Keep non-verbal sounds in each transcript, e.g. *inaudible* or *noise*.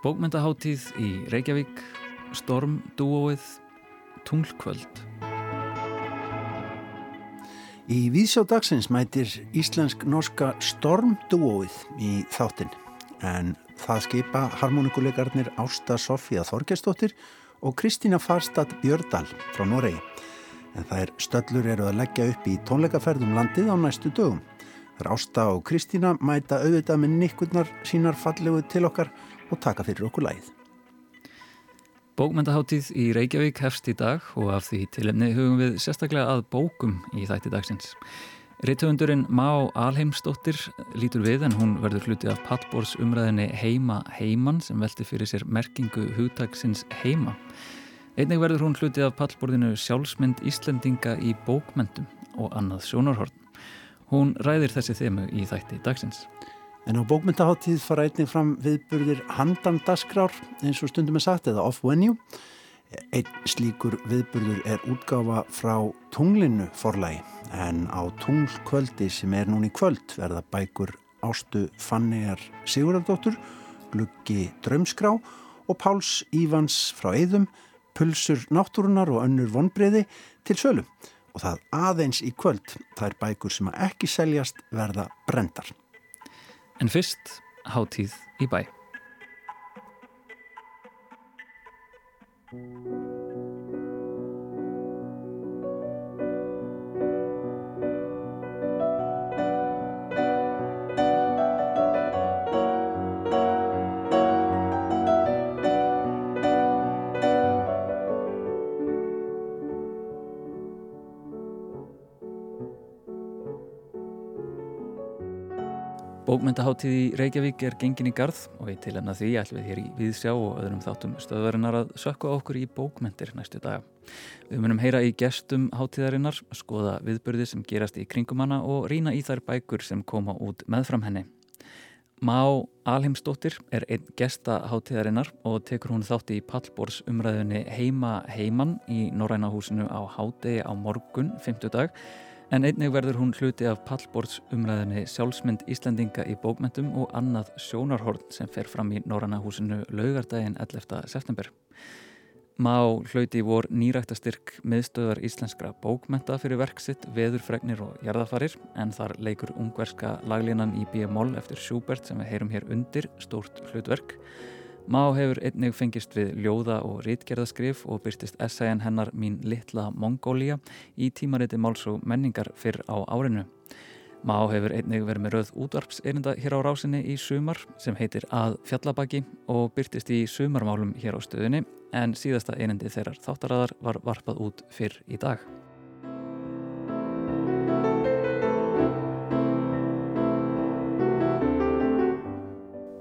Bókmyndaháttíð í Reykjavík, Stormdúóið, Tunglkvöld. Í Víðsjá dagsins mætir íslensk-norska Stormdúóið í þáttin en það skipa harmonikuleikarnir Ásta Sofía Þorgestóttir og Kristína Farstad Björdal frá Noregi. En er stöllur eru að leggja upp í tónleikaferðum landið á næstu dögum. Það er Ásta og Kristína mæta auðvitað með nikkurnar sínar fallegu til okkar og taka fyrir okkur lægið. Bókmyndaháttíð í Reykjavík hefst í dag og af því tilemni hugum við sérstaklega að bókum í þætti dagsins. Rittöfundurinn Má Alheimsdóttir lítur við en hún verður hluti af Pallbórs umræðinni Heima Heiman sem velti fyrir sér merkingu hugtagsins Heima. Einnig verður hún hluti af Pallbórinu Sjálfsmynd Íslendinga í bókmyndum og annað sjónarhorn. Hún ræðir þessi þemu í þætti dagsins. En á bókmyndaháttíð fara einnig fram viðburðir handandaskrar eins og stundum er sagt eða off-venue. Einn slíkur viðburður er útgáfa frá tunglinu forlægi en á tunglkvöldi sem er núni kvöld verða bækur Ástu Fannigar Sigurðardóttur, Gluggi Drömskrá og Páls Ívans frá Eidum, Pulsur Náttúrunar og önnur vonbreiði til sölu. Og það aðeins í kvöld, er bækur sem ekki seljast verða brendar. En fyrst hátíð í bæ. Bókmyndaháttíð í Reykjavík er gengin í garð og við tilenna því ætlum við hér í Víðsjá og öðrum þáttum stöðvarinnar að sökka okkur í bókmyndir næstu daga. Við munum heyra í gestum háttíðarinnar, skoða viðbörði sem gerast í kringum hana og rína í þær bækur sem koma út meðfram henni. Má Alheimsdóttir er einn gesta háttíðarinnar og tekur hún þátti í Pallbórs umræðunni Heima Heiman í Norræna húsinu á hádegi á morgun, 50 dag En einnig verður hún hluti af pallbords umræðinni sjálfsmynd Íslandinga í bókmentum og annað sjónarhorn sem fer fram í Norranna húsinu laugardaginn 11. september. Má hlauti vor nýræktastyrk miðstöðar íslenskra bókmenta fyrir verksitt, veðurfregnir og jarðafarir en þar leikur ungverska laglínan í B.M.O.L. eftir Schubert sem við heyrum hér undir, stórt hlutverk. Má hefur einnig fengist við ljóða og rítgerðaskrif og byrstist essayen hennar Mín litla Mongólia í tímariti máls og menningar fyrr á árinu. Má hefur einnig verið með rauð útvarpserinda hér á rásinni í sumar sem heitir Að fjallabaki og byrtist í sumarmálum hér á stöðinni en síðasta einindi þeirrar þáttaræðar var varpað út fyrr í dag.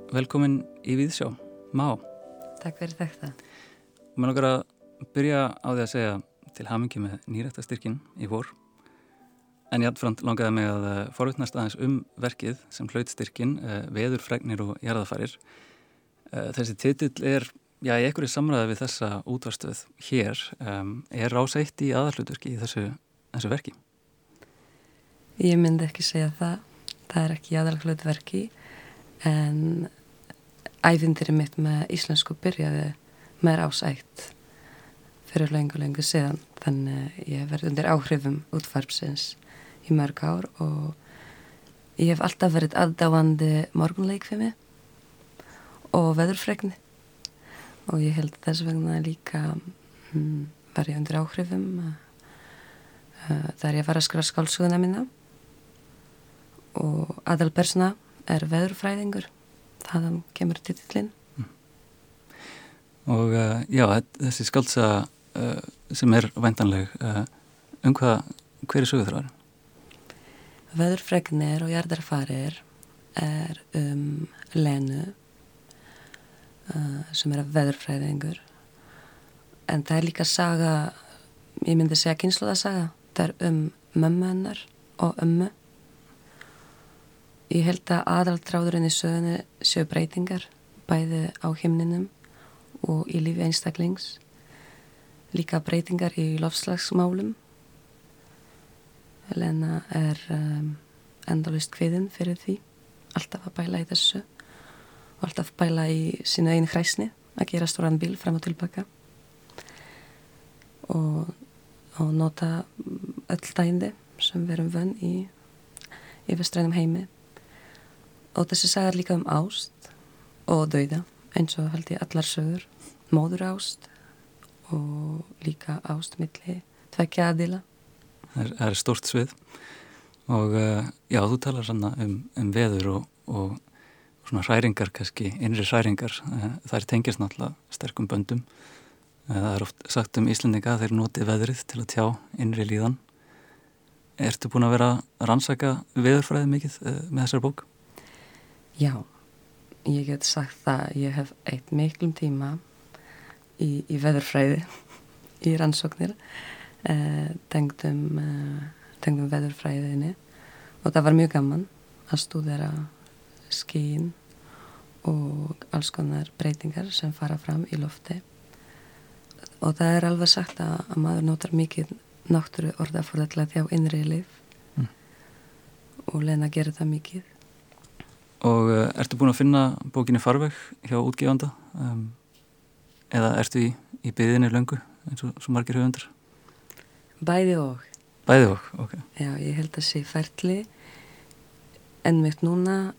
Velkomin í Víðsjó. Má. Takk fyrir þetta. Mér langar að byrja á því að segja til hamingi með nýrættastyrkin í vor. En ég aðframt langaði mig að eh, forvittnast aðeins um verkið sem hlaut styrkin, eh, veður, fregnir og jarðafarir. Eh, þessi titill er, já, í samræði við þessa útvarstöð hér. Er rásætt í aðalluturki í þessu, þessu verki? Ég myndi ekki segja það. Það er ekki aðalluturverki en æfindirinn mitt með íslensku byrjaði með rásætt fyrir lengur lengur síðan. Þannig ég verði undir áhrifum útfarpsins í mörg ár og ég hef alltaf verið aðdáandi morgunleikfimi og veðurfregni og ég held þess vegna líka hm, var ég undir áhrifum uh, þar ég var að skra skálsuguna mína. Og aðalbersna er veðurfræðingur þaðan kemur titillin mm. Og uh, já, þessi skaldsa uh, sem er væntanleg uh, um hvað, hver er sögur þar? Veðurfregnir og jarðarfarir er um Lenu sem er að veðurfræðingur en það er líka saga ég myndi segja kynsluðasaga það er um mömmu hennar og ömmu Ég held að aðaldráðurinn í sögunu séu breytingar bæði á himninum og í lífi einstaklings. Líka breytingar í lofslagsmálum Helena er um, endalist kviðin fyrir því. Alltaf að bæla í þessu og alltaf bæla í sínu einu hræsni að gera stóran bíl fram og tilbaka. Og, og nota öll dændi sem við erum vönn í, vestrænum heimi og þessi sagar líka um ást og dauða eins og held ég allar sögur. Móður ást og líka ást milli tvekja aðila. Það er, er stort svið. Og uh, já, þú talar sanna um, um veður og, og svona hræringar kannski, innri hræringar. Uh, það er tengjast náttúrulega sterkum böndum. Uh, það er oft sagt um Íslandinga að þeir noti veðrið til að tjá innri líðan. Ertu búin að vera að rannsaka veðurfræði mikið með þessar bók? Já, ég get sagt það ég hef eitt miklum tíma í, í veðurfræði í rannsóknir eh, tengdum eh, tengdum veðurfræðinni. Og það var mjög gaman að stúðera skín og alls konar breytingar sem fara fram í lofti. Og það er alveg sagt að, að maður notar mikið náttúru orðaforðallega þjá innri lif mm. og Lena gerir það mikið Og uh, ertu búin að finna bókinni farveg hjá útgífanda um, eða ertu í, í byðinni löngu eins og svo margir höfundar? Bæði og Bæði og, ok. Já, ég held að sé færtli en mitt núna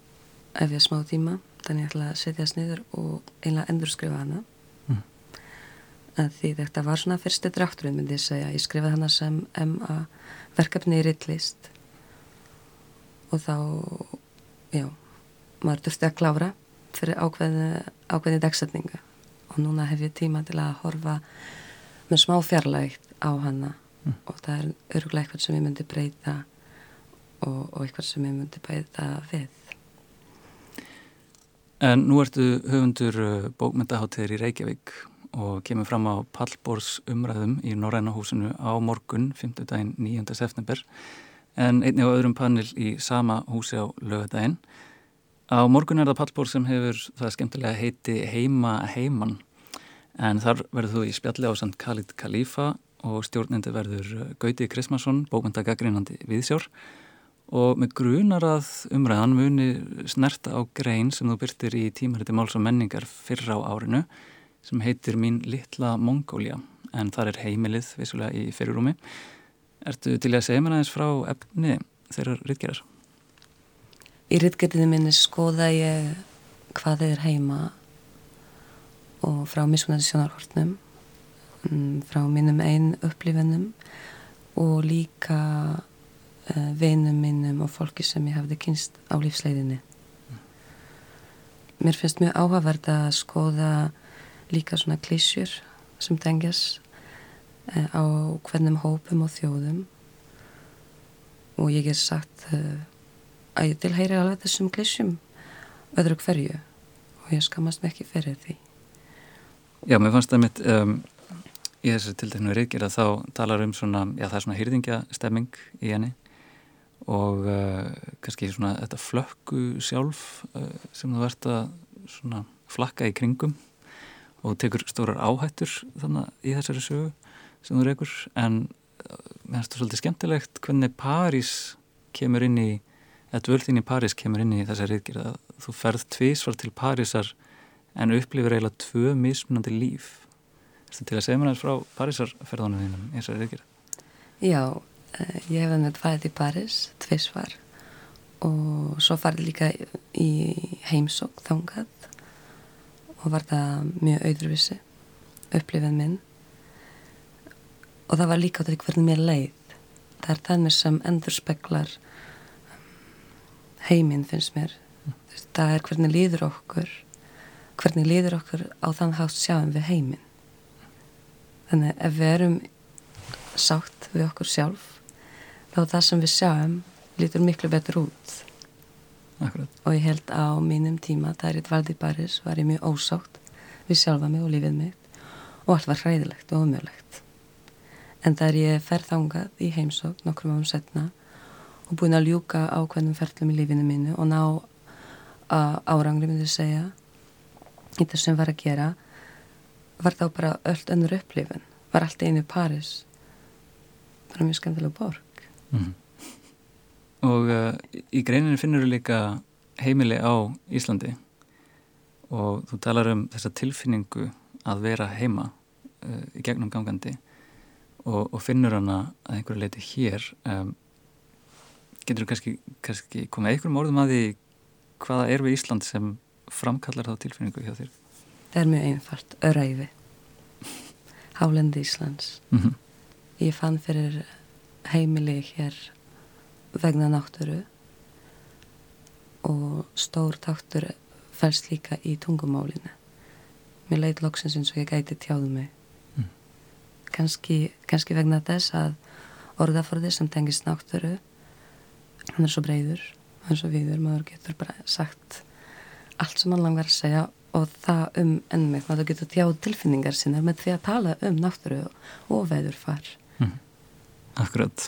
ef ég smá tíma, þannig að ég ætla að setjast niður og einlega endur skrifa hana mm. að því þetta var svona fyrstu drátturinn myndi ég segja, ég skrifaði hana sem MA verkefni í rittlist og þá já, maður durfti að klára fyrir ákveðni, ákveðni dagsetninga og núna hef ég tíma til að horfa með smá fjarlægt á hana mm. og það er öruglega eitthvað sem ég myndi breyta og, og eitthvað sem ég myndi breyta við En nú ertu höfundur uh, bókmyndaháttiðir í Reykjavík og kemur fram á Pallbórs umræðum í Norræna húsinu á morgun 5. daginn 9. september en einni á öðrum panel í sama húsi á lögadaginn Á morgun er það Pallbór sem hefur það skemmtilega heiti Heima Heiman en þar verður þú í spjalli á Sant Khalid Khalifa og stjórnindi verður eh, Gauti Krismansson, bókmyndagagrínandi viðsjár og með grunar að umræðan muni snerta á grein sem þú byrtir í tímariti máls og menningar fyrra á árinu sem heitir Mín litla Mongólia en þar er heimilið vissulega í fyrirrúmi. Ertu til að segja mér aðeins frá efni þeirra rittgerar? Í rittgerðinu minni skoða ég hvað er heima og frá mismunandi sjónarhortnum Mm, frá mínum einn upplifunum og líka uh, vinum mínum og fólki sem ég hafði kynst á lífsleiðinni. Mér finnst mjög áhagverð að skoða líka svona klísjur sem tengjast uh, á hvernum hópum og þjóðum og ég er sagt uh, að ég tilheyri alveg þessum klísjum öðru hverju og ég skamast mikið fyrir því. Já, mér fannst það mitt um í þessu tilteknu reykjara þá talar um svona, já það er svona hýrðingjastemming í henni og uh, kannski svona þetta flökku sjálf uh, sem þú ert að svona flakka í kringum og tekur stórar áhættur þannig í þessari sögu sem þú reykur en uh, mér finnst það svolítið skemmtilegt hvernig París kemur inn í eða dvöldin í París kemur inn í þessari reykjara þú ferð tvísvar til Parísar en upplifir eiginlega tvö mismunandi líf. Þetta til að segja mér aðeins frá Parísarferðanum þínum það er ekki Já, eh, ég hef með farið í París tveisvar og svo farið líka í heimsók þángað og var það mjög auðruvissi upplifin minn. Og það var líka á þetta hvernig mér leið. Það er þannig sem endur speklar heiminn finnst mér. Það er hvernig líður okkur hvernig líður okkur á þann hátt sjáum við heiminn. Þannig ef við erum sátt við okkur sjálf þá það sem við sjáum lítur miklu betur út. Akkurat. og ég held á mínum tíma það er eitt valdi í Paris var ég mjög ósátt við sjálfa mig og lífið mitt og allt var hræðilegt og umjölegt en það er ég ferðangað í heimsók nokkrum árum setna og búin að ljúka ákveðnum ferðlum í lífinu mínu og ná árangri myndi segja í þess sem var að gera var þá bara öll önnur upplifin var allt einu Paris bara mjög skemmtilega borg. Mm. og uh, í greininu finnur þú líka heimili á Íslandi og þú talar um þessa tilfinningu að vera heima uh, í gegnum gangandi og, og finnur hana að einhverju leiti hér. Um, getur þú kannski, kannski komið einhverjum orðum að því hvaða er við Ísland sem framkallar þá tilfinningu hjá þér? Það er mjög einfalt, öræfi *laughs* Hálendi Íslands Mm -hmm. Ég fann fyrir heimili hér vegna náttúru og stór taktur fælst líka í tungumálinu. Mér leitt loksins eins og ég gæti tjáðu mig. Mm. Kanski, kannski vegna þess að orðaforði sem tengist náttúru, hann er svo breyður, hann er svo viður, maður getur bara sagt allt sem hann langar að segja og það um ennmið, maður getur tjáð tilfinningar sinna með því að tala um náttúru og veður far. Mm. Akkurat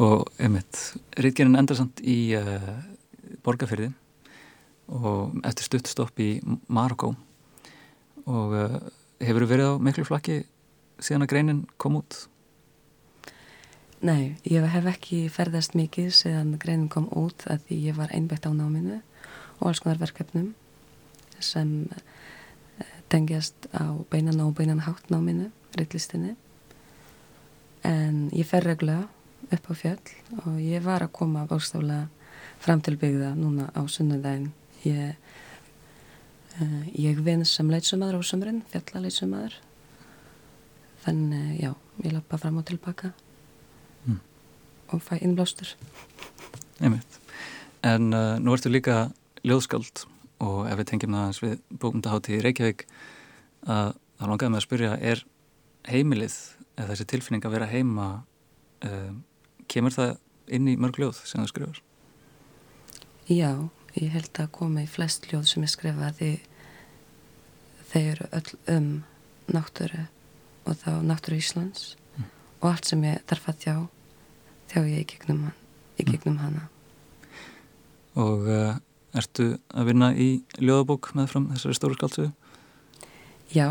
og einmitt, Ritgerinn endar samt í uh, borgarfyrði og eftir stuttstopp í Marokko og uh, hefur verið á miklu flakki síðan að greinin kom út? Nei, ég hef ekki ferðast mikið síðan greinin kom út að því ég var einbætt á náminu og alls konar verkefnum sem tengjast á beinan og beinan hátt náminu, rittlistinni. En ég fer regla upp á fjall og ég var að koma bóstaflega fram til byggða núna á sunnudagin ég, uh, ég vinn sem leitsumadur á sumrin, fjallaleitsumadur þannig já, ég lappa fram og tilbaka. Og fæ innblástur Einmitt. En uh, nú ertu líka ljóðskald og ef við tengjum það við bókmyndahátti í Reykjavík að þá langaðum við að spyrja er heimilið eða þessi tilfinning að vera heima uh, kemur það inn í mörg ljóð sem þú skrifar? Já, ég held að koma í flest ljóð sem ég skrifa því þeir eru öll um náttúru og þá náttúru Íslands mm. og allt sem ég þarf að þjá þjá ég í gegnum, hann, í gegnum mm. hana Og uh, ertu að vinna í ljóðabók með fram þessari stóru skaldsuðu? Já,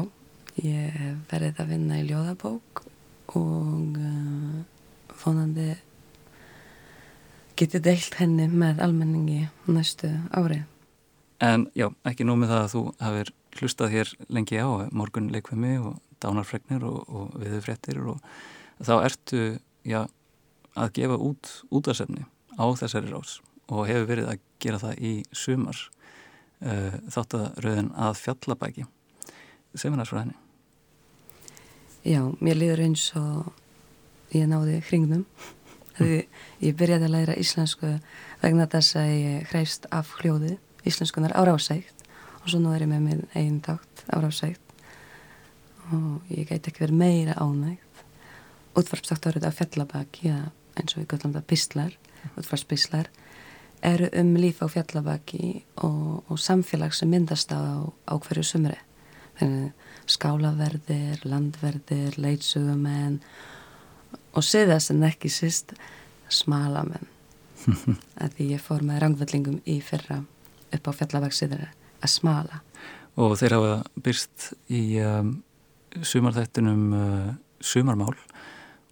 ég verið að vinna í ljóðabók og uh, vonandi getið deilt henni með almenningi næstu ári. En já, ekki nómið það að þú hafið hlustað hér lengi á morgun leikvimi og dánarfregnir og, og viðfrettir og þá ertu já, að gefa út útarsefni á þessari rás og hefur verið að gera það í sumar uh, þáttaröðin að fjallabæki. Segum við það svo henni? Já, mér líður eins og ég náði hringnum. *laughs* Því ég byrjaði að læra íslensku vegna þess að ég hreist af hljóði íslenskunar árásægt og svo nú er ég með minn einn takt árásægt og ég gæti ekki verið meira ánægt. Útvarpstaktarið af fjallabæki, eins og við göllum það píslar, útvarpspíslar, eru um líf á fjallabæki og, og samfélag sem myndast á, á hverju sumri. Skálaverðir, landverðir, leitsugumenn og siðast en ekki síst smalamenn. að *laughs* því ég fór með rangvöldlingum í fyrra upp á fjallabaksiður að smala. Og þeir hafa byrst í um, sumarþættunum uh, sumarmál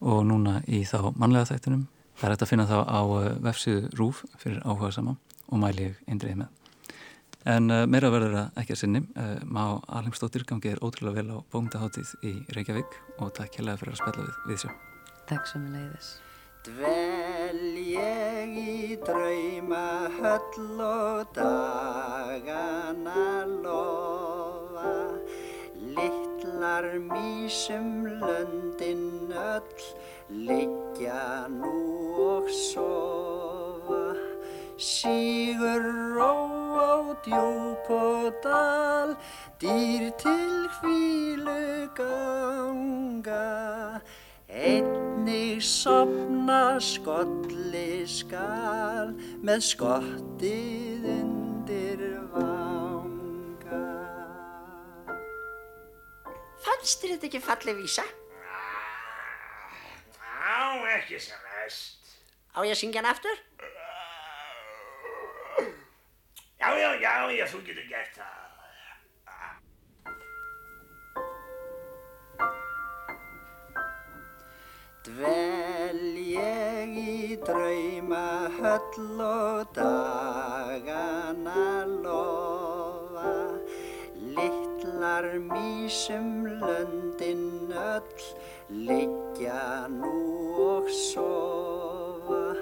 og núna í þá mannlega þættunum. Það er hægt að finna þá á uh, vefsíðu RÚF fyrir áhuga sama og mæli ég eindriði með. En uh, meira verður það ekki að sinni. Uh, Má Alheimstóttir gangi er ótrúlega vel á bóngdaháttíð í Reykjavík og takk hérlega fyrir að spella við, við sjá. Takk sem ég leiðis. Dvel ég í drauma höll og dagana lofa Littlar mísum löndin öll liggja nú og sofa Sígur ró á djúb og dal dýr til hvílu ganga Einnig sopna skolli skal með skottið undir vanga. Fannst þér þetta ekki fallið vísa? Á, ekki sem mest. Á ég að syngja hann aftur? Já, já, já, já, þú getur gert það. dvel ég í drauma höll og dagana lofa Littlar mísum löndin öll liggja nú og sofa.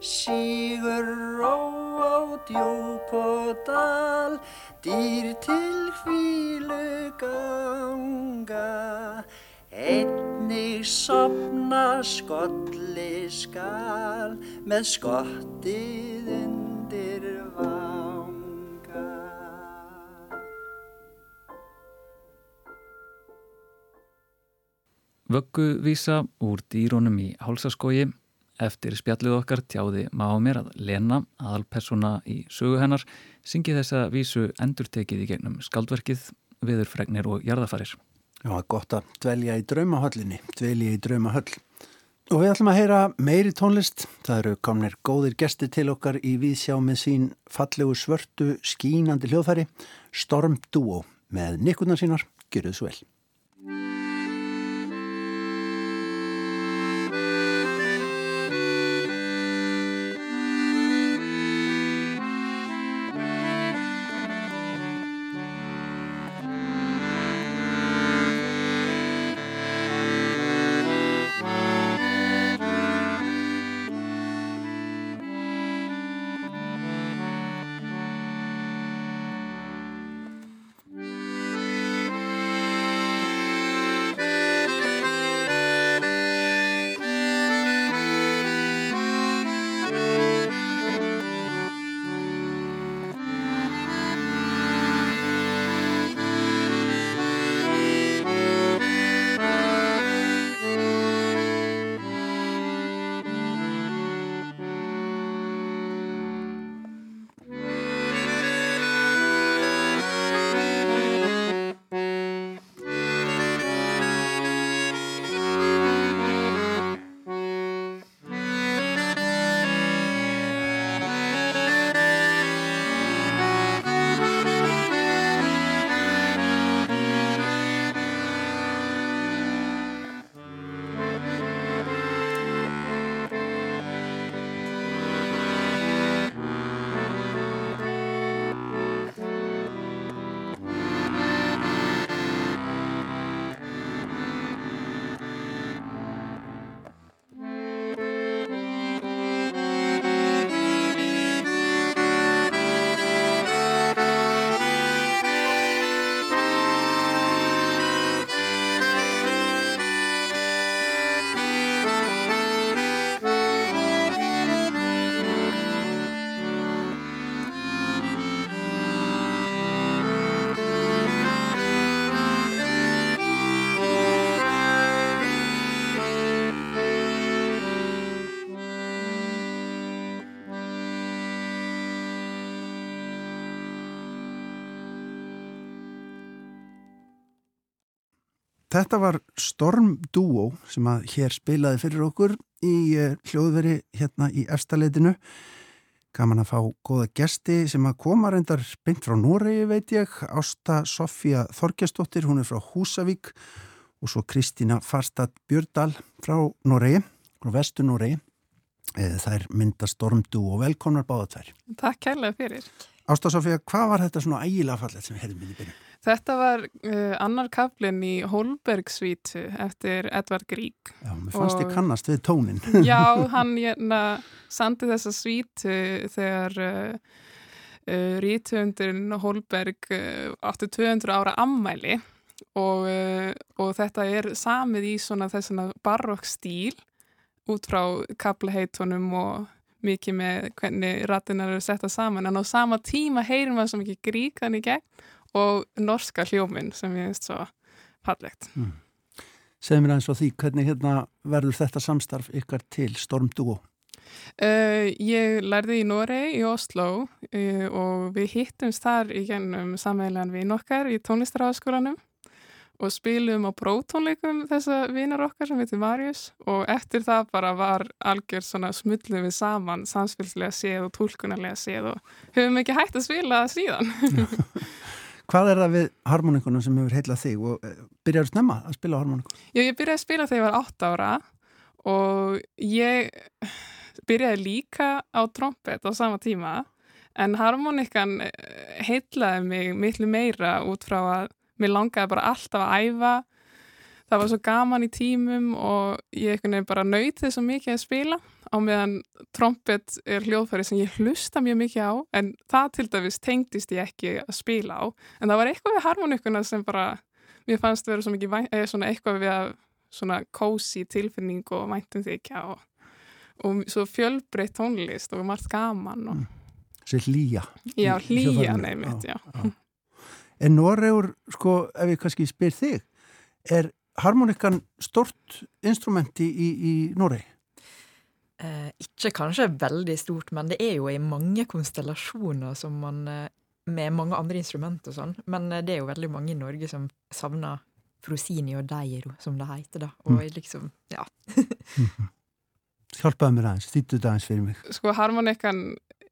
Sígur ró á djúb og dal dýr til hvílu ganga. Einnig sopna skolli skal með skottið undir Vögguvísa úr dýrónum í hálsaskógi Eftir spjallið okkar tjáði maður mér að Lena, aðalpersona í sögu hennar, syngi þessa vísu endurtekið í gegnum skaldverkið, viðurfregnir og jarðafarir. Já, gott að dvelja í draumahöllinni, dvelja í draumahöll. Og við ætlum að heyra meiri tónlist. Það eru komnir góðir gesti til okkar í viðsjá með sín fallegu svörtu skínandi hljóðfæri, Storm Duo með nikkurnar sínar, Gjörðu svo vel. Þetta var Storm Duo sem að hér spilaði fyrir okkur í uh, hljóðveri hérna í efstaleitinu. Gaman að fá góða gesti sem að koma reyndar beint frá Noregi veit ég. Ásta Sofía Þorgjastóttir, hún er frá Húsavík og svo Kristína Farstad Björdal frá Noregi, frá vestu Noregi. Eh, það er mynda Storm Duo. Velkomnar báða tvær. Takk kærlega fyrir. Ásta Sofía, hvað var þetta svona ægilega fallet sem inn í byrjun? Þetta var uh, annar kaplinn í Holbergsvítu eftir Edvard Grieg. Já, mér fannst ég kannast við tónin. *laughs* Já, *laughs* hann hérna sandi þessa svítu þegar uh, uh, rítuundurinn Holberg uh, áttu 200 ára ammæli og, uh, og þetta er samið í svona þessuna barokk stíl út frá kaplaheitunum og mikið með hvernig rattinar eru setta saman en á sama tíma heyrir maður svo mikið grík þannig gegn og norska hljóminn sem ég veist svo fallegt. Segð mér aðeins á því, hvernig hérna verður þetta samstarf ykkar til Storm Duo? Uh, ég lærði í Noregi, í Oslo uh, og við hittumst þar í gennum samveilan vinn okkar í tónlistarháskólanum og spilum á prótónleikum þessa vinar okkar sem heitir Marius og eftir það bara var algjör svona smullu við saman samspilslega séð og tólkunarlega séð og höfum ekki hægt að spila síðan. *laughs* *laughs* Hvað er það við harmonikunum sem hefur heilað þig og uh, byrjar snemma að spila harmonikunum? Já, ég byrjaði að spila þegar ég var 8 ára og ég byrjaði líka á trompet á sama tíma en harmonikan heitlaði mig miklu meira út frá að mér langaði bara alltaf að æfa það var svo gaman í tímum og ég bara nöyt þess að mikið að spila á meðan trompet er hljóðfæri sem ég hlusta mjög mikið á en það til dæmis tengdist ég ekki að spila á en það var eitthvað við harmonikuna sem bara mér fannst vera svo mikið eða svona eitthvað við að svona kósi tilfinning og væntum þykja og, og svo fjölbreytt tónlist og margt gaman og... mm. Sér hlýja Já, hlýja nefnitt, já, já. já. En Noregur, sko, ef ég kannski spyr þig, er harmonikan stort instrument i, i Norge? Eh, ikke kanskje veldig stort, men det er jo i mange konstellasjoner som man eh, med mange andre instrument og sånn. Men eh, det er jo veldig mange i Norge som savner Frosini og Deiro, som det heter, da. Og mm. liksom, ja. *laughs* Hjelp meg med þýttu Stitt ut fyrir mig. Sko harmonikan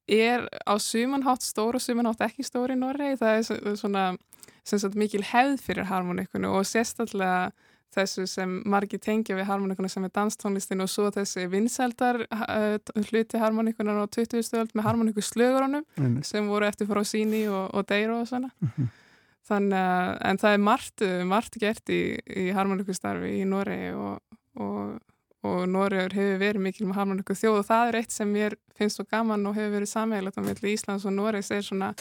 er av sumanhátt stor, og sumanhatt er ikke stor i Norge. Det er sånn at mikil hefð fyrir harmonikkene, og sérstaklega þessu sem margi tengja við harmonikuna sem er danstónlistin og svo þessi vinsældar uh, hluti harmonikunar á 20. stöld með harmonikuslögurunum mm. sem voru eftir frá síni og, og deyru og svona mm -hmm. þannig að en það er margt, margt gert í, í harmonikustarfi í Nóri og, og, og Nóriður hefur verið mikil með harmoniku þjóð og það er eitt sem mér finnst svo gaman og hefur verið samheilat á milli Íslands og Nóriðs er svona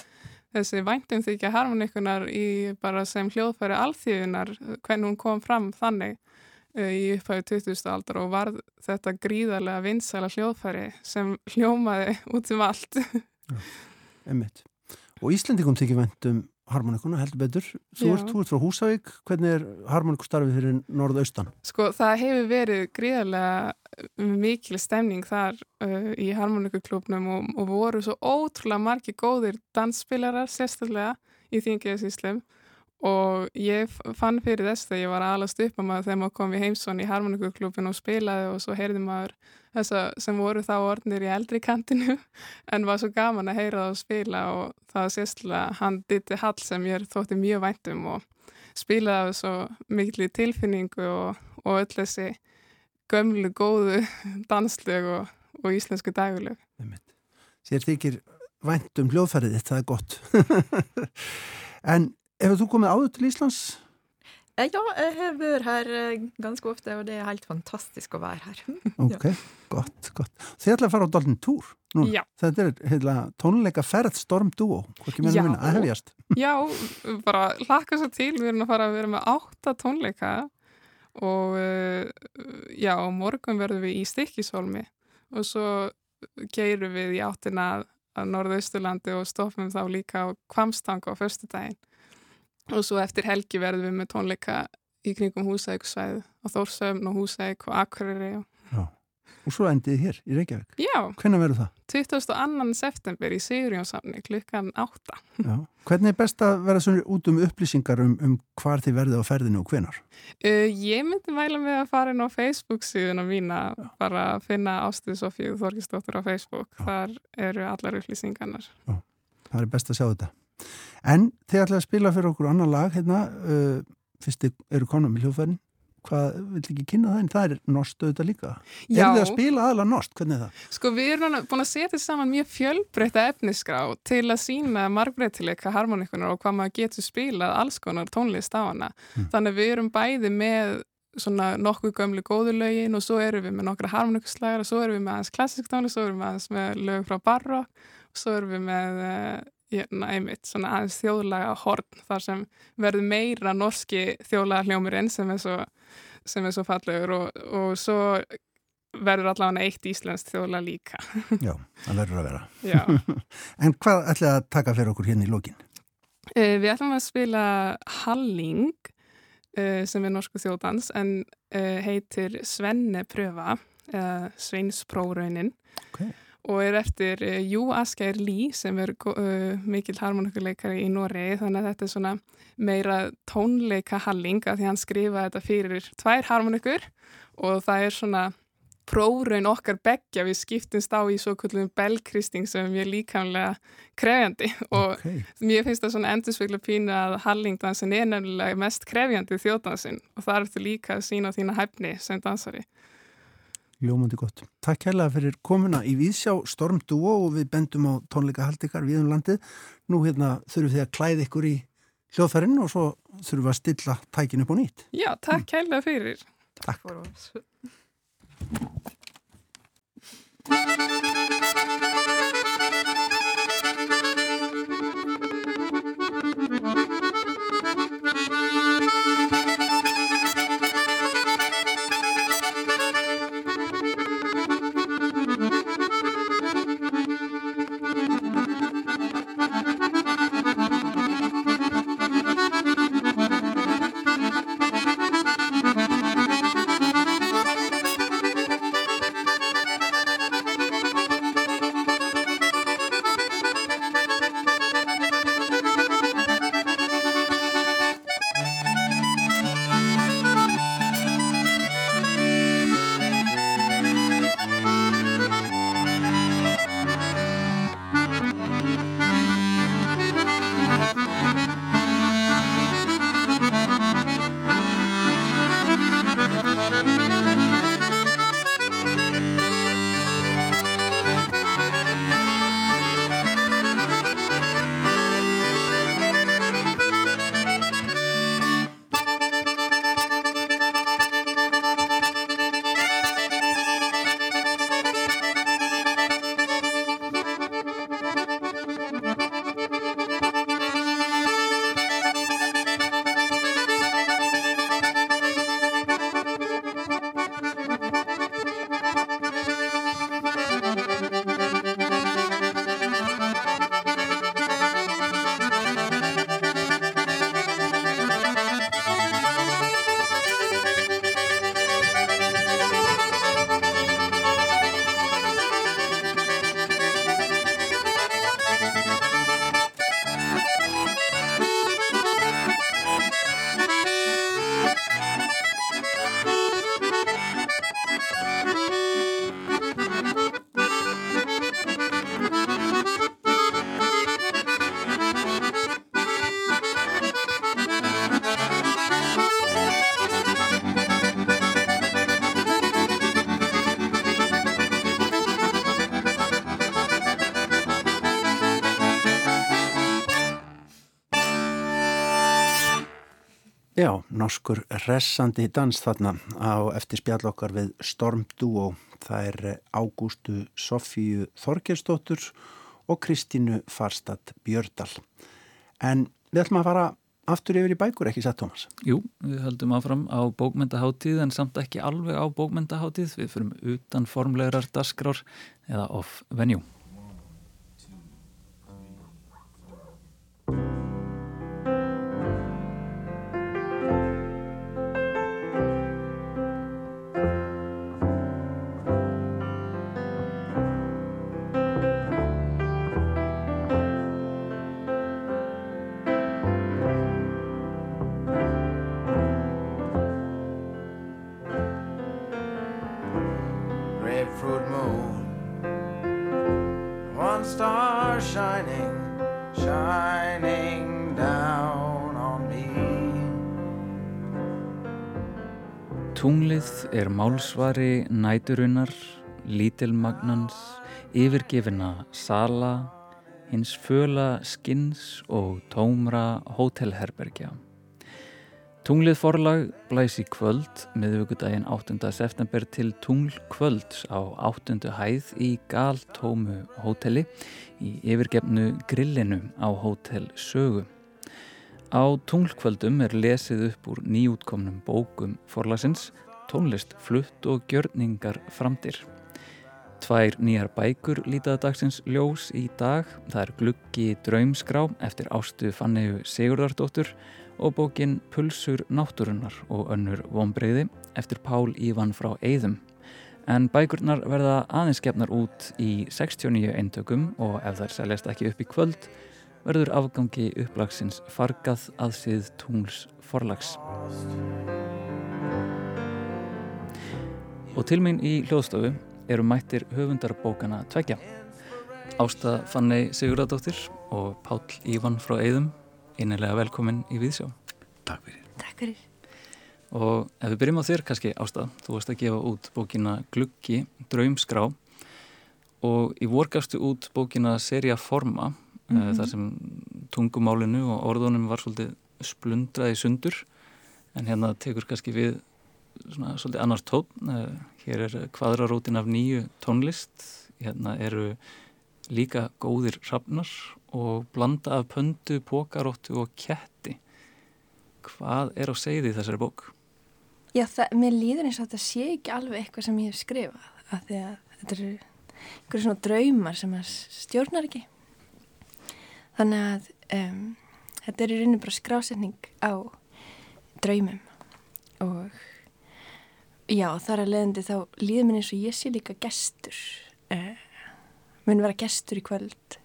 þessi væntum þykja harmonikunar í bara sem hljóðfæri alþjóðunar hvernig hún kom fram þannig uh, í upphæðu 20. aldar og var þetta gríðarlega vinsæla hljóðfæri sem hljómaði út um allt. *laughs* Já, einmitt. Og Íslandikum þykja væntum harmonikuna heldur betur. Þú ert, þú ert frá Húsavík, hvernig er harmonikustarfið fyrir norðaustan? Sko það hefur verið gríðarlega mikil stemning þar uh, í harmonikuklubnum og, og voru svo ótrúlega margi góðir dansspilarar sérstaklega í þingiðasíslum og ég fann fyrir þess þegar ég var aðalast upp að maður þegar maður kom í heimsson í harmonikuklubin og spilaði og svo heyrði maður þessa sem voru þá orðnir í eldri kantinu *laughs* en var svo gaman að heyra það og spila og það var sérstilega hann Ditti Hall sem ég þótti mjög væntum og spilaði af svo miklu tilfinningu og, og öll þessi gömlu góðu *laughs* danslög og, og íslensku dagulög Sér þykir væntum hljóðfærið þetta er gott *laughs* en Hefur þú komið áður til Íslands? Eh, ja, jeg har vært her eh, ganske ofte, og det er helt fantastisk å være her. *laughs* Ok, gott, gott. Þið ætlaði að fara á Dalton Tour núna. Já. Þetta er heila, tónleika ferð Storm Duo. Hvorki meina minna, að hefjast. Já, bara hlaka svo til. Við erum að fara að vera með átta tónleika og eh, já, morgun verðum við í Stikkisholmi og svo geirum við í áttina að Norðausturlandi og stoppum þá líka á Kvamstang á förstu daginn og svo eftir helgi verðum við með tónleika í kringum húsækusvæð á Þórsöfn og húsæk og Akureyri og... og svo endið hér í Reykjavík Já, hvernig verður það? 22. september í Sigurjónsamni klukkan 8 Já. Hvernig er best að vera svona út um upplýsingar um, um hvar þið verðið á ferðinu og hvenar? Uh, ég myndi væla með að fara inn á Facebook síðuna mína Já. bara að finna Ástuð Sofíu Þorkistóttur á Facebook Já. þar eru allar upplýsingarnar Það er best að sjá þetta En þið ætlaði að spila fyrir okkur annar lag hérna, uh, fyrst eru konum í hljóðfærin hvað, vil ekki kynna það en það er norst auðvitað líka Já. Er þið að spila aðalega norst, hvernig er það? Sko við erum búin að setja saman mjög fjölbreytta efnisgrá til að sína margbreytileika harmonikunar og hvað maður getur spilað alls konar tónlist á hana hmm. þannig við erum bæði með svona nokkuð gömlu góðulögin og svo erum við með nokkra harmonikuslægar og svo erum við með aðeins klassisk tónlist, svo erum við aðeins með lög frá barrock og svo erum við með Hérna, einmitt, svona aðeins þjóðlaga horn þar sem verður meira norski þjóðlaga hljómurinn sem er svo, sem er svo fallegur og, og svo verður allavega eitt íslenskt þjóðlaga líka. *laughs* Já, það verður að vera. *laughs* en hvað ætlaði að taka fyrir okkur hérna í lókin? Uh, við ætlum að spila Halling uh, sem er norsku þjóðdans en uh, heitir Svenne pröfa eða Sveinsprógraunin. Ok og er eftir uh, Jú Asgeir Lý sem er uh, mikil harmonikuleikari í Noregi. Þannig að þetta er svona meira tónleika halling að því hann skrifa þetta fyrir tvær harmonikur og það er svona próraun okkar begja við skiptumst á í svo kvöldum belkristing sem er líkamlega krefjandi. Og okay. mér finnst það svona endursveikla pínu að hallingdansin er nefnilega mest krefjandi þjóðdansin og það er þetta líka að sína þína hæfni sem dansari Ljómandi gott. Takk kærlega fyrir komuna í Víðsjá Storm Duo og við bendum á tónleika haldikar við um landið. Nú hérna þurfum við að klæða ykkur í hljóðfærinn og svo þurfum við að stilla tækin upp á nýtt. Já, takk mm. kærlega fyrir. Takk. For *laughs* Já, norskur resandi dans þarna á eftir spjall okkar við Storm Duo. Það er Ágústu Sofíu Þorgersdóttur og Kristínu Farstad Björdal. En við ætlum að fara aftur yfir í bækur, ekki satt, Tómas? Jú, við höldum áfram á bókmyndaháttíð en samt ekki alveg á bókmyndaháttíð. Við fyrum utan formlegar dasgrár eða off venue. Tunglið er málsvari næturunar, lítilmagnans, yfirgefina sala, hins föla skins og tómra hótelherbergja. Tunglið forlag blæs í kvöld miðvíkudaginn 8. september til tunglkvölds á 8. hæð í galtómu hóteli í yfirgefnu grillinu á hótel Sögu. Á tunglkvöldum er lesið upp úr nýjútkomnum bókum forlagsins, tónlist, flutt og gjörningar framtir. Tvær nýjar bækur lítaða dagsins ljós í dag. Það er Gluggi draumskrá eftir ástu Fannegu Sigurdardóttur og bókin Pulsur náttúrunnar og önnur vonbreyði eftir Pál Ívan frá Eidum. En bækurnar verða aðeinskefnar út í 69 eintökum og ef þær seljast ekki upp í kvöld verður afgangi upplagsins fargað að síð tungls forlags. Og til mín í hljóðstofu eru mættir höfundarbókana tveggja. Ásta Fannei Sigurðardóttir og Pál Ívan frá Eidum. Einnilega velkomin í Víðsjá. Takk fyrir. Takk fyrir. Og ef við byrjum á þér kannski ástað, þú varst að gefa út bókina Gluggi, Draumskrá og í vorgastu út bókina Seria Forma mm -hmm. þar sem tungumálinu og orðunum var svolítið splundraði sundur en hérna tekur kannski við svona svolítið annars tón. Eh, hér er kvadrarótin af nýju tónlist, hérna eru líka góðir rafnar og blanda af pöndu, pókaróttu og ketti. Hvað er á segði þessari bók? Já, það, mér líður eins og þetta sé ekki alveg eitthvað sem ég hef skrifað af því að þetta eru einhverju svona draumar sem að stjórnar ekki þannig að um, þetta er í rauninu bara skrásetning á draumum og já, þar að leiðandi þá líður mér eins og ég sé líka gestur uh, mun vera gestur í kvöld.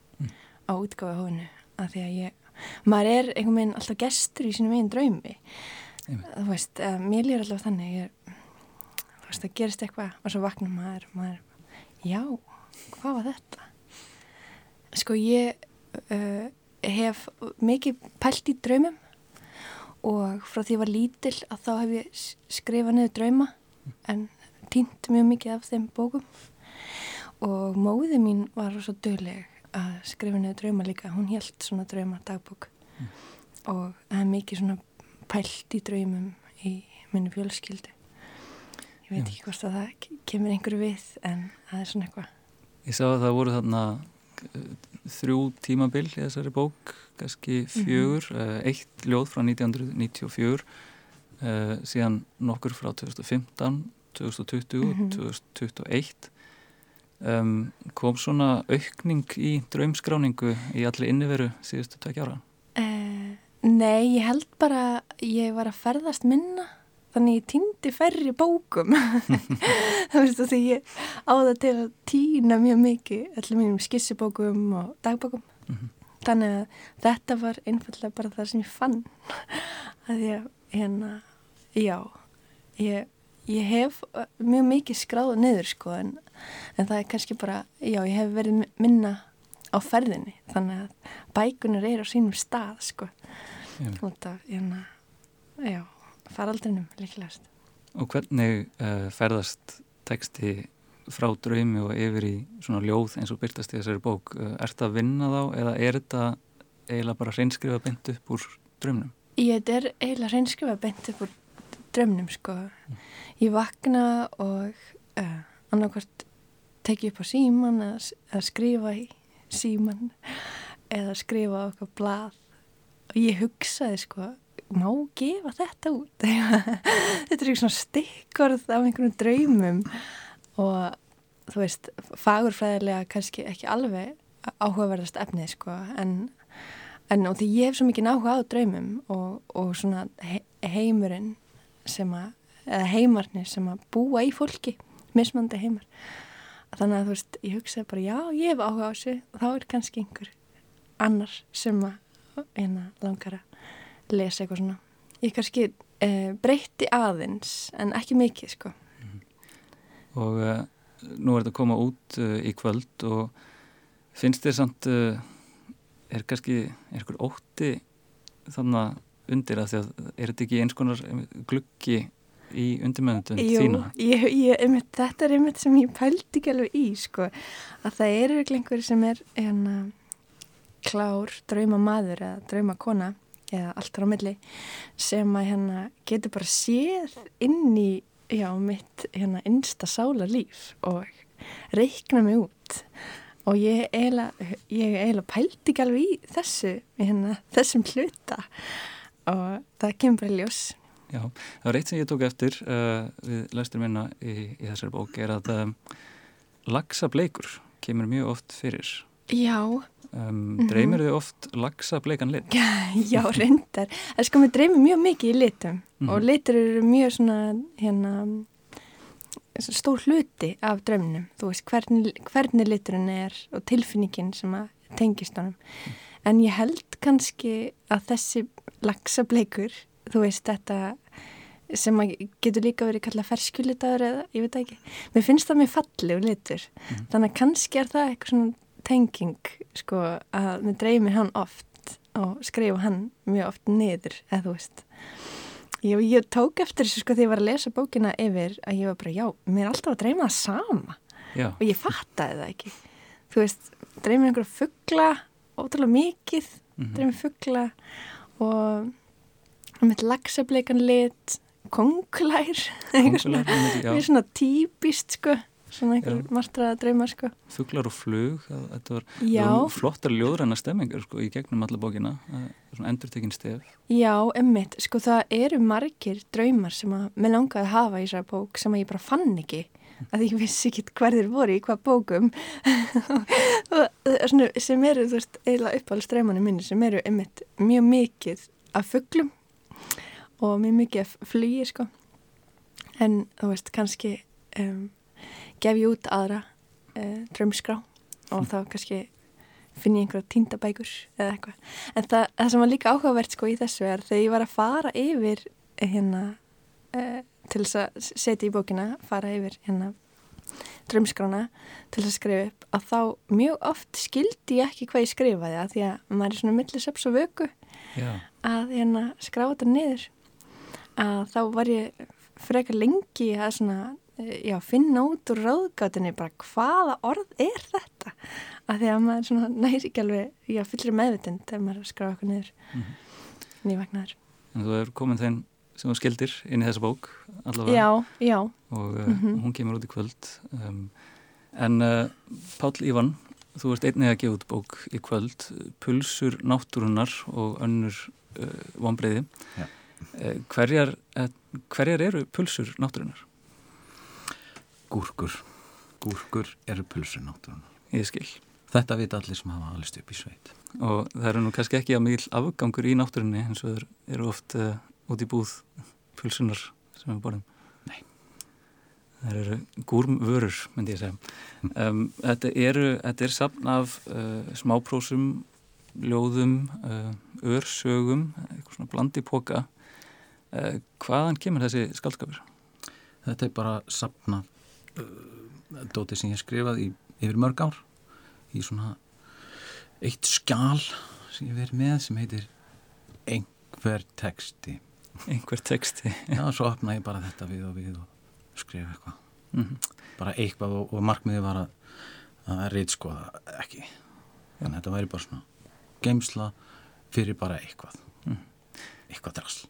Á útgáfa hóinu af því að ég, maður er einhvern veginn alltaf gestur í sínum einn draumi. Þú veist, uh, mér lýr alltaf þannig ég, þú veist, það gerist eitthvað og svo vaknar maður, maður já, hvað var þetta? Sko ég uh, hef mikið pælt í draumum og frá því ég var lítil að þá hef ég skrifað niður drauma en týnt mjög mikið af þeim bókum. Og móði mín var svo dögleg að skrifa niður drauma líka, hún held svona drauma dagbók mm. og það er mikið svona pælt í draumum í minni fjölskyldu ég veit Já. ekki hvort að það kemur einhverju við en það er svona eitthvað Ég sá að það voru þarna eh, þrjú tímabil í þessari bók kannski mhm. fjögur, mm -hmm. eitt ljóð frá 1994 uh, síðan nokkur frá 2015 2020 og mm -hmm. 2021 um, kom svona aukning í draumskráningu í allir inniveru síðustu tvekja ára? Nei, ég held bara ég var að ferðast minna þannig ég týndi færri bókum. *laughs* Það veist þú því ég áða til að týna mjög mikið allir mínum skissibókum og dagbókum. Mm -hmm. þannig að þetta var einfallega bara það sem ég fann. Að ég hérna já ég, ég hef mjög mikið skráð niður sko en, en það er kannski bara já ég hef verið minna á ferðinni þannig að bækunar er á sínum stað sko út af hérna, já, faraldrinum líklegast. Og hvernig uh, ferðast teksti frá draumi og yfir í svona ljóð eins og byrtast í þessari bók? Uh, er þetta að vinna þá eða er þetta eiginlega bara hreinskrifa beint upp úr draumnum? Ég, þetta er eiginlega hreinskrifa beint upp úr draumnum, sko. Ég vakna og uh, annarkvært tekið upp á síman eða skrifa í síman eða skrifa á okkar blað. Og ég hugsaði sko má gefa þetta út? *laughs* Þetta er eitthvað stikkorð af einhvern draumum. Og þú veist, fagurfræðilega kannski ekki alveg áhugaverðast efnið sko en, en og því ég hef svo mikið áhuga á draumum og, og svona he heimurinn sem að, eða heimarnir sem að búa í fólki mismandi heimar. Þannig að þú veist, ég hugsaði bara já, ég hef áhuga á þessu og þá er kannski einhver annar sem að hérna langar að lesa eitthvað svona. Ég kannski eh, breytti aðeins en ekki mikið sko. Mm. og uh, nú er þetta að koma út uh, í kvöld og finnst þér samt uh, er kannski einhver ótti þannig undir að því að er þetta ekki eins konar gluggi í undirmennutund þína? Jú, þetta er einmitt sem ég pældi ekki alveg í sko. Að það eru einhverjir sem er hérna klár drauma maður eða drauma kona eða allt á milli sem að hérna getur bara séð inn í já, mitt hérna innsta sála líf og reikna mig út. Og ég eiginlega pældi ekki alveg í þessu hérna, þessum hluta og það kemur bara ljós Já, það var eitt sem ég tók eftir uh, við læstur minna í, í þessari bók er að um, lagsa bleikur kemur mjög oft fyrir Já Um, dreymir þau oft lagsa bleikan lit? Já, reyndar. Það sko, mér dreymir mjög mikið í litum mm. og litur eru mjög svona, hérna, stór hluti af drömnum. Þú veist, hvernig, hvernig liturinn er og tilfinningin sem að tengist honum. Mm. En ég held kannski að þessi lagsa bleikur, þú veist, þetta sem getur líka verið kallað ferskjulitaður eða, ég veit ekki. Mér finnst það mjög fallið litur. Mm. Þannig að kannski er það eitthvað svona tenging sko að við dreymir hann oft og skrifa hann mjög oft niður eða þú veist Ég, ég tók eftir þessu sko þegar ég var að lesa bókina yfir að ég var bara, já, mér er alltaf að dreyma það sama Já, og ég fattaði það ekki. Þú veist, dreyma einhverja fuggla, ótrúlega mikið, Mhm. dreyma fuggla og með lagsableikan lit, kongulær, *laughs* Kóngulær, einmitt, já. Mér er svona típist sko, svona einhver martraða drauma sko. fuglar og flug þetta var voru flottar ljóðræna stemmingar sko, í gegnum alla bókina. Svona endurtekinn stef. Já, emmitt, sko það eru margir draumar sem að mér langaði að hafa í þessari bók sem að ég bara fann ekki að ég vissi ekki hverðir voru í hvað bókum sem eru, þú veist, eiginlega uppáhaldsdraumanum minni sem eru emmitt mjög mikið af fugglum og mjög mikið af flugi sko en þú veist, kannski um, gef ég út aðra uh, draumskrá og þá kannski finn ég einhverja tíndabækur eða eitthvað. En það, það sem var líka áhugavert sko í þessu er þegar ég var að fara yfir hérna uh, til þess að setja í bókina, fara yfir hérna drömskrána til að skrifa upp að þá mjög oft skildi ég ekki hvað ég skrifaði að því að maður er svona millisöps og vöku Já, að hérna skrá þetta niður. Að þá var ég frekar lengi að svona eh, já, finna út úr ráðgátinni bara hvaða orð er þetta? Að því að maður svona næri ekki alveg já, fyllri meðvitund þegar maður er að skrá okkur niður. Mhm. nývagnar en þú er komin þeim sem þú skildir inn í þessa bók allavega Já, já, og uh, Mhm. hún kemur út í kvöld um, en uh, Páll Ívan þú ert einnig að gefa út bók í kvöld Pulsur náttúrunar og önnur uh, vonbreiði Já. uh, hverjar, uh, hverjar eru pulsur náttúrunar? Gúrkur. Gúrkur eru pulsur náttúrunar. Ég skil Þetta vita allir sem hafa alist upp í sveit. og það eru nú kannski ekki að mikil afgangur í náttúrunni eins og þeir eru oft uh, út í búð pulsunar sem við borðum Nei. það eru gúrmvörur myndi ég segja um, þetta, eru, þetta er safn af uh, smáprósum ljóðum, uh, örsögum eitthvað svona blandi póka uh, hvaðan kemur þessi skaldskapur? Þetta er bara sapna uh, dóti sem ég skrifaði í, yfir mörg ár í svona eitt skjál sem ég verið með sem heitir einhver texti. Einhver texti Já, svo opnaði ég bara þetta við og við og skrifa eitthvað. mm Bara eitthvað og, og markmiði var að, að reytskoða ekki. Þannig að þetta væri bara svona geimsla fyrir bara eitthvað. Mm. Eitthvað drasl.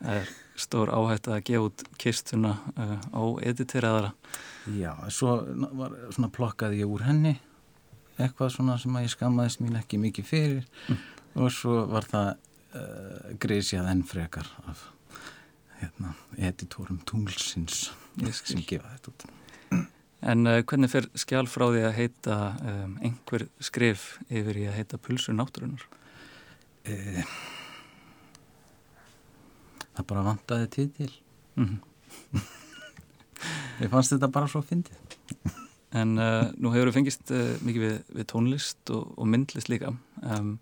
það er stór áhætt að gefa út kistuna uh, á editeraðara Já, svo var, svona plokkaði ég úr henni eitthvað svona sem að ég skammaðist mín ekki mikið fyrir og svo var það uh, greisjað enn frekar af hérna, editorum tunglsins sem gefa þetta út. En uh, hvernig fer skjál frá því að heita um, einhver skrif yfir í að heita pulsur náttúrunar? E, það bara vantaði titil. Mm Ég fannst þetta bara svo fyndið. En uh, nú hefur þú fengist uh, mikið við, við tónlist og, og myndlist líka. Um,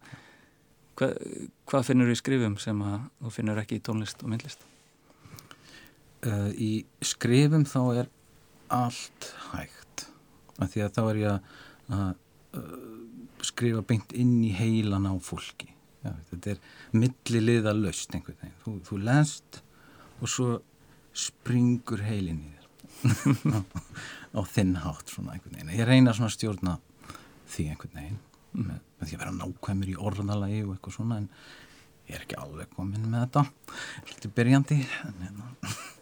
hva, hvað finnur þú í skrifum sem að þú finnur ekki í tónlist og myndlist? Uh, í skrifum þá er allt hægt. Af því að þá er ég að uh, skrifa beint inn í heilan á fólki. Já, þetta er milliliða löst einhvern veginn. Þú, þú lest og svo springur heilin í þér. *laughs* Á, á þinn hátt svona einhvern veginn. Ég reyna svona að stjórna því einhvern veginn með, með því að vera nákvæmur í orðalagi og eitthvað svona en ég er ekki alveg komin með þetta er byrjandi en, en,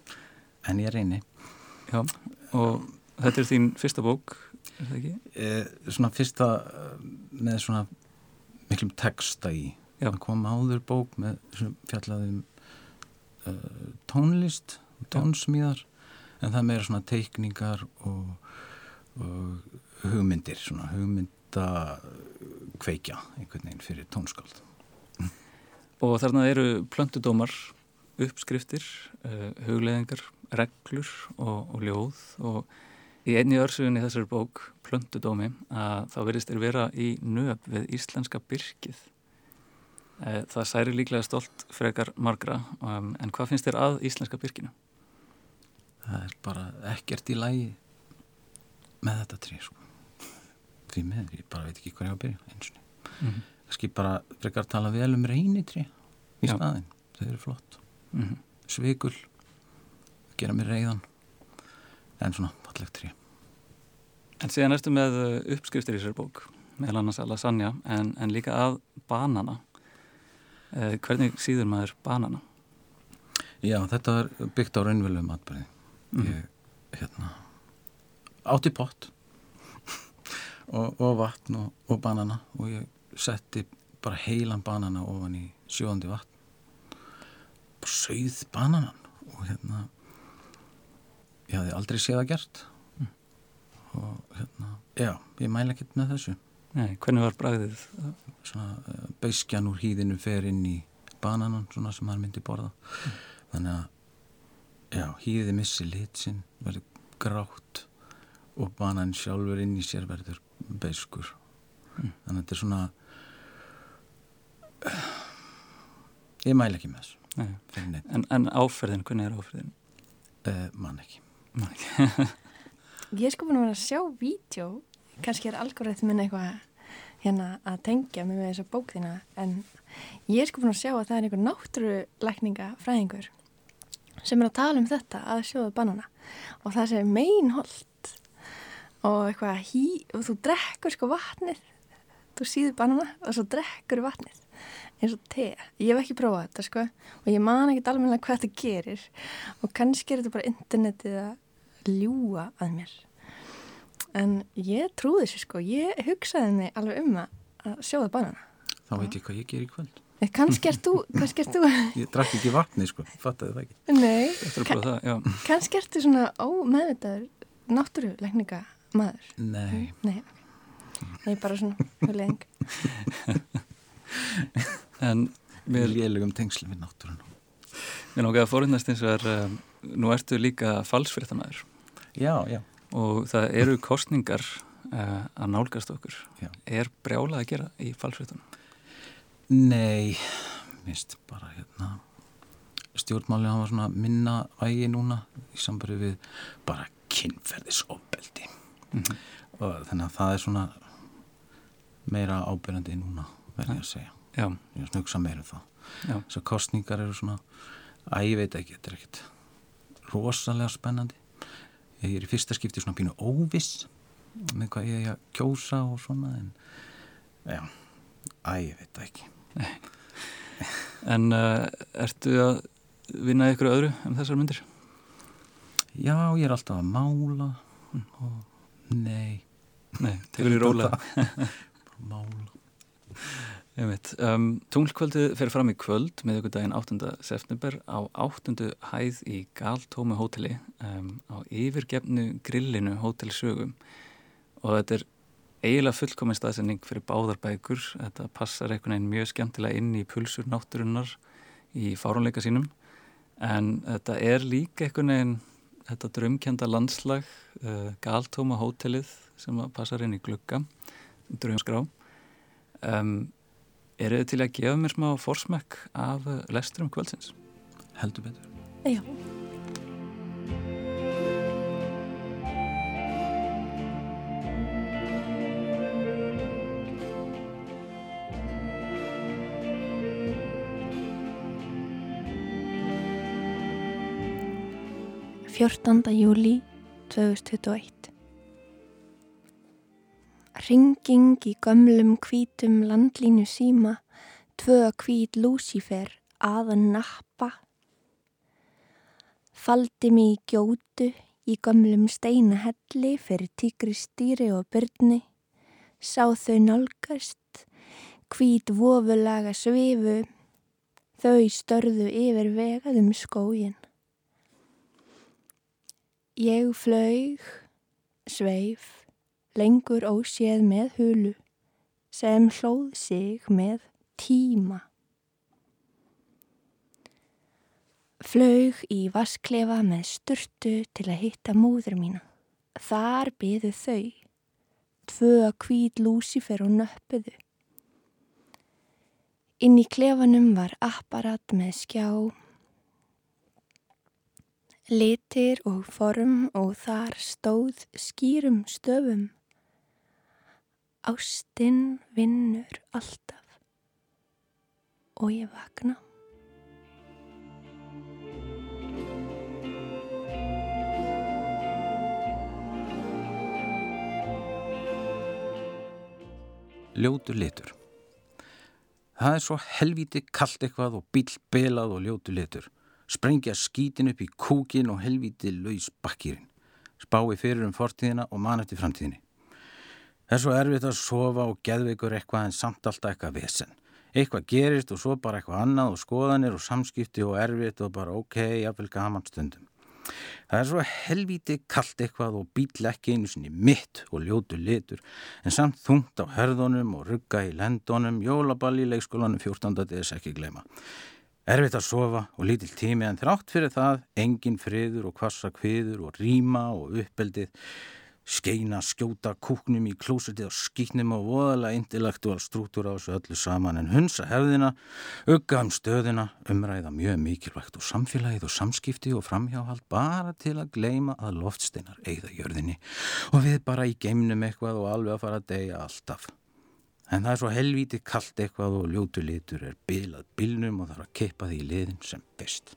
*laughs* en ég reyni Já, og þetta er þín fyrsta bók, er það ekki? eh, svona fyrsta eh, með svona miklum texta í Já. að koma áður bók með sem fjallaði um uh, tónlist tónsmíðar en það meira svona teikningar og, og hugmyndir svona hugmynda kveikja einhvern veginn fyrir tónskáld Og þarna eru plöntudómar, uppskriftir, uh, hugleðingar, reglur og, og ljóð og í einni örsugunni þessari bók, plöntudómi, að þá verðist þér vera í nöp við íslenska byrkið. Uh, það særi líklega stolt frekar margra, um, en hvað finnst þér að íslenska byrkinu? það er bara ekkert í lagi með þetta trí sko. Því með, ég bara veit ekki hvað ég á að byrja eins og Mm -hmm. kannski bara frekar tala vel um reynitri í staðin, þau eru flott Mm -hmm. svikul gera mér reyðan en svona fallegt trí En síðan ertu með uh, uppskriftir í sér bók meðal annars lasagna en, en líka að banana eh, hvernig síður maður banana? Já, þetta er byggt á raunverulegum atbyrði Mhm. ég hérna átti pott og, og vatn og, og banana. Og ég setti bara heilan banana ofan í sjóðandi vatn. Og sauð bananan. Og hérna ég hafði aldrei séð það gert. Og hérna já, ég mæla ekkert með þessu. Nei, hvernig var bragðið? svona uh, beiskjan úr hýðinu fer inn í bananan svona sem hann myndi borða. Þannig að já, hýði missi lit sinn verður grátt og banan sjálfur inn í sér verður beiskur. Þannig að þetta er svona ég mæla ekki með þessu. En, en áferðin, hvernig er áferðin? uh, man ekki. *laughs* Ég er sko búin að vera að sjá vídeo, kannski er algoritmin eitthvað hérna að tengja mig með þessa bók þína, en ég er sko búin að sjá að það er einhver náttúrulækninga fræðingur sem er að tala um þetta að sjóða banana. Og það sé meinholt og eitthvað hí og þú drekkur sko vatnið. Þú síður banana og svo drekkur vatnið eins og te. Ég hef ekki prófað þetta sko. Og ég man ekki alveg hvað þetta gerir. Og kannski er þetta bara internetið að ljúa að mér. En ég trúði þessu sko, ég hugsaði mig alveg um að, sjóða banana. þá veit ég hvað ég ger í kvöld. Kannski ert þú, *laughs* ég drakk ekki vatni sko, fattaði það ekki. Nei, prófa það, kannski ertu svona ómeðvitaður náttúruleikninga maður. nei, Nei, nei, bara svona huleng. *laughs* En við lélugum tengsli við náttúrun mér að fórhundast eins og er, um, nú ertu líka falsfréttamaður já, já, og það eru kostningar uh, að nálgast okkur. Já. Er brjálað að gera í falsfréttunum? Nei, minnst bara hérna stjórnmálið hann var svona minna vægi núna í sambari við bara kynferðisofbeldi Mhm. og þannig að það er svona meira ábyrjandi núna verð ég að segja, Já, ég er að hugsa meira um það já. þessar kostningar eru svona að ég veit ekki, þetta er ekkit rosalega spennandi ég er í fyrsta skipti svona pínu óviss með hvað ég er að kjósa og svona en já, að ég veit ekki *laughs* En uh, ertu að vinna ykkur öðru um þessar myndir? Já, ég er alltaf að mála og nei, Nei, *laughs* í róla. *laughs* mála. Um, Tunglkvöldið fer fram í kvöld með ykkur daginn 8. september á 8. hæð í Galtómi hóteli um, á yfirgefnu grillinu hótelsögum og þetta er eiginlega fullkominn staðsending fyrir báðarbækur. Þetta passar einhvern veginn mjög skemmtilega inn í pulsur náttúrunnar í fáránleika sínum en þetta er líka einhvern veginn þetta drömkjanda landslag uh, Galtóma hótelið sem að passar inn í glugga drömskrá um, eru þið til að gefa mér smá forsmekk af lesturum kvöldsins? heldur betur. Já. Fjórtanda júli 2021 Ringing í gömlum hvítum landlínu síma, tvö hvít Lúsifer aðan nappa Faldi mig í gjótu í gömlum steinahelli fyrir tígristýri og byrni. Sá þau nálgast, hvít vofulaga svifu, þau störðu yfir vegaðum skógin. Ég flaug, sveif, lengur óséð með hulu, sem hlóð sig með tíma. Flaug í vasklefa með sturtu til að hitta móður mína. Þar byðu þau. Tvö hvít lúsifer og nöppuðu. Inn í klefanum var apparat með skjá litir og form og þar stóð skýrum stöfum. Ástinn vinnur alltaf og ég vakna. Ljótu litur. Það er svo helviti kallt eitthvað og bíl belað og ljótu litur. Sprengja skítin upp í kúkin og helvíti laus bakkýrin. Spái fyrir um fortíðina og man eftir framtíðinni. Það er svo erfitt að sofa og geðveikur eitthvað en samt alltaf eitthvað vesen. Eitthvað gerist og svo bara eitthvað annað og skoðanir og samskipti og erfitt og bara ok, jáfnvel gaman stundum. Það er svo helvíti kallt eitthvað og bíl ekki einu sinni mitt og ljótu litur en samt þungt á herðunum og rugga í lendunum, jólaball í leikskólanum 14. des ekki glema. Erfitt að sofa og lítill tími en þrátt fyrir það, engin friður og kvassa kviður og ríma og uppeldið skeina, skjóta kúknum í klósetið og skýtnum og voðalega intellektual strútur á þessu öllu saman en hunsa hefðina, ugga um stöðina, umræða mjög mikilvægt og samfélagið og samskipti og framhjáhald bara til að gleima að loftsteinar eigða jörðinni og við bara í geimnum eitthvað og alveg að fara að deyja alltaf. En það er svo helvíti kallt eitthvað og ljótu litur er bilað bilnum og þarf að keipa því liðin sem best.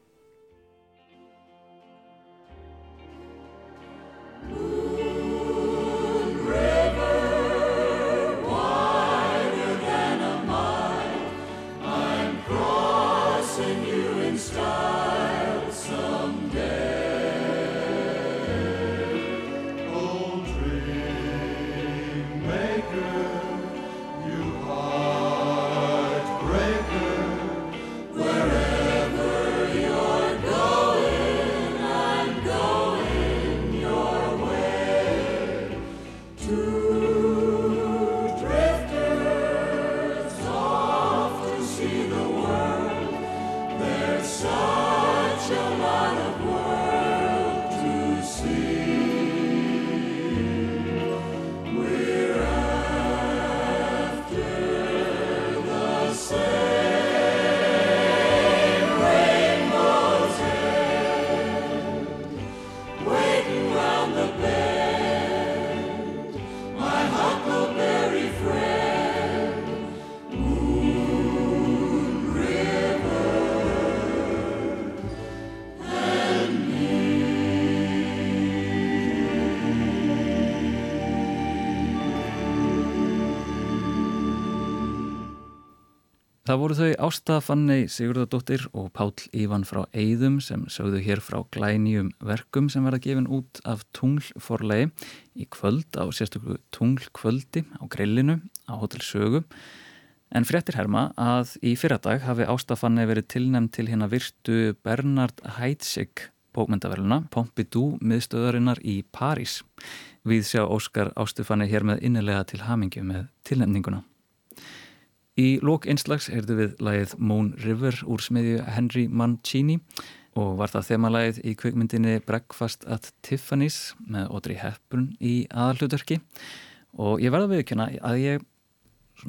Það voru þau Ásta Fanney Sigurðardóttir og Páll Ívan frá Eidum sem sögðu hér frá glænýjum verkum sem verða gefin út af tunglforlegi í kvöld á sérstöklu tunglkvöldi á grillinu á Hotel Sögu. En fréttir herma að í fyrradag hafi Ásta Fanney verið tilnæmt til hérna virtu Bernard Heidsig bókmyndaverluna Pompidou miðstöðarinnar í París. Við sjá Óskar Ástu Fanney hér með innilega til hamingi með tilnæmninguna. Í lók einslags heyrðu við lagið Moon River úr smiðju Henry Mancini og var það þemalægið í kveikmyndinni Breakfast at Tiffany's með Audrey Hepburn í aðalhutverki og ég verða að viðkjöna að ég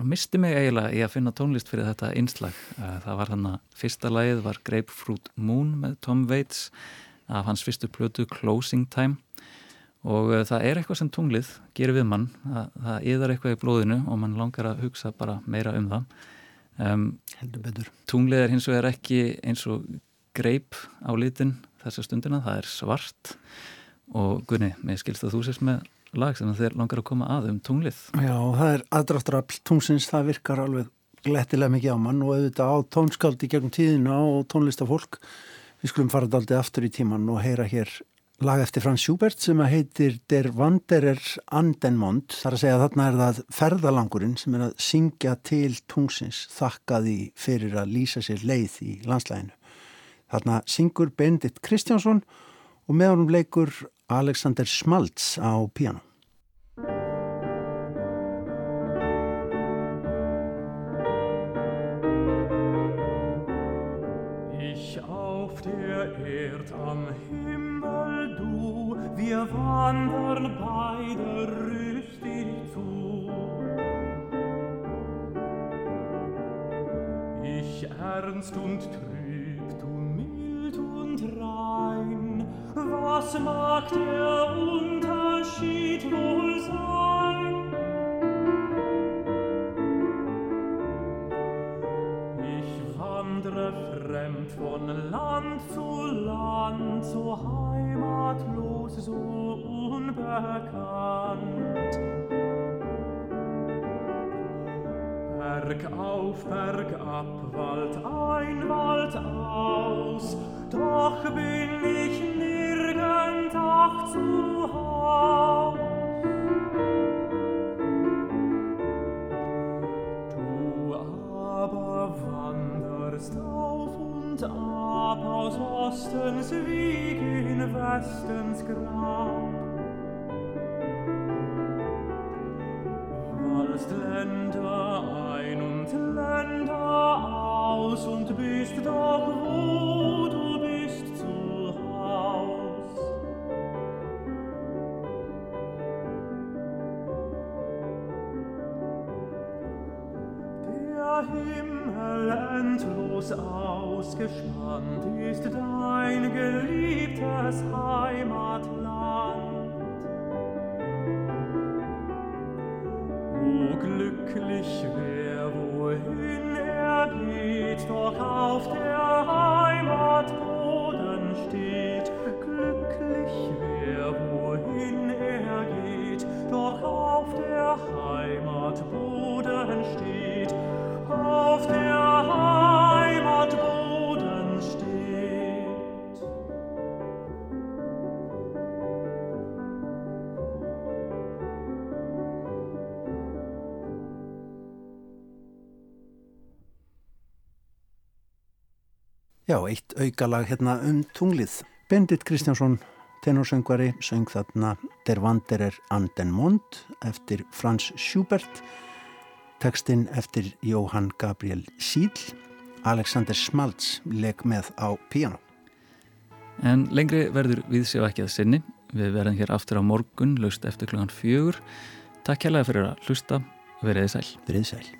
misti mig eiginlega í að finna tónlist fyrir þetta einslag. Það var hann að fyrsta lagið var Grapefruit Moon með Tom Waits af hans fyrstu plötu Closing Time og uh, það er eitthvað sem tunglið gerir við mann, það, það yðar eitthvað í blóðinu og mann langar að hugsa bara meira um það. Um, tunglið er hins vegar ekki eins og greip á litin þessa stundina, það er svart. Og Gunni, mér skilst að þú sést með lag sem þeir langar að koma að um tunglið. Já, það er aðdraftrafl tungsins, það virkar alveg glettilega mikið á mann og auðvitað á tónskaldi gegnum tíðina og tónlistafólk. Við skulum fara þetta aldrei aftur í tíman og heyra hér lag eftir Frans Schubert sem heitir Der Wanderer Andenmond þar að segja að þarna er það ferðalangurinn sem er að syngja til tungsins þakkaði fyrir að lýsa sér leið í landslæginu. Þarna syngur Bendit Kristjánsson og með honum leikur Alexander Smalts á piano. Ich auf der Erd am Himmel, wir wandern beide rüstig zu. Ich ernst und trüb, du mild und rein, was mag der Unterschied wohl sein? Ich wandre fremd von Land zu Land, so heimatlos, so unbekannt. Berg auf, Berg ab, Wald ein, Wald aus, doch bin ich nirgend auch zu Haus. Du aber wanderst auf und ab aus Ostens Weg in Westens Grab. Wallst Länder ein und Länder aus und bist doch ausgespannt ist dein geliebtes Heimatland. O glücklich wer, Já, eitt aukalag hérna um tunglið. Bendit Kristjánsson, tenorsöngvari, söng þarna Der Wanderer an den Mond eftir Franz Schubert, tekstinn eftir Jóhann Gabriel Síl, Alexander Smalts leg með á piano. En lengri verður við séu ekki að sinni. Við verðum hér aftur á morgun, laust eftir klukkan fjögur. Takk kærlega fyrir að hlusta. Veriði sæl. Veriði sæl.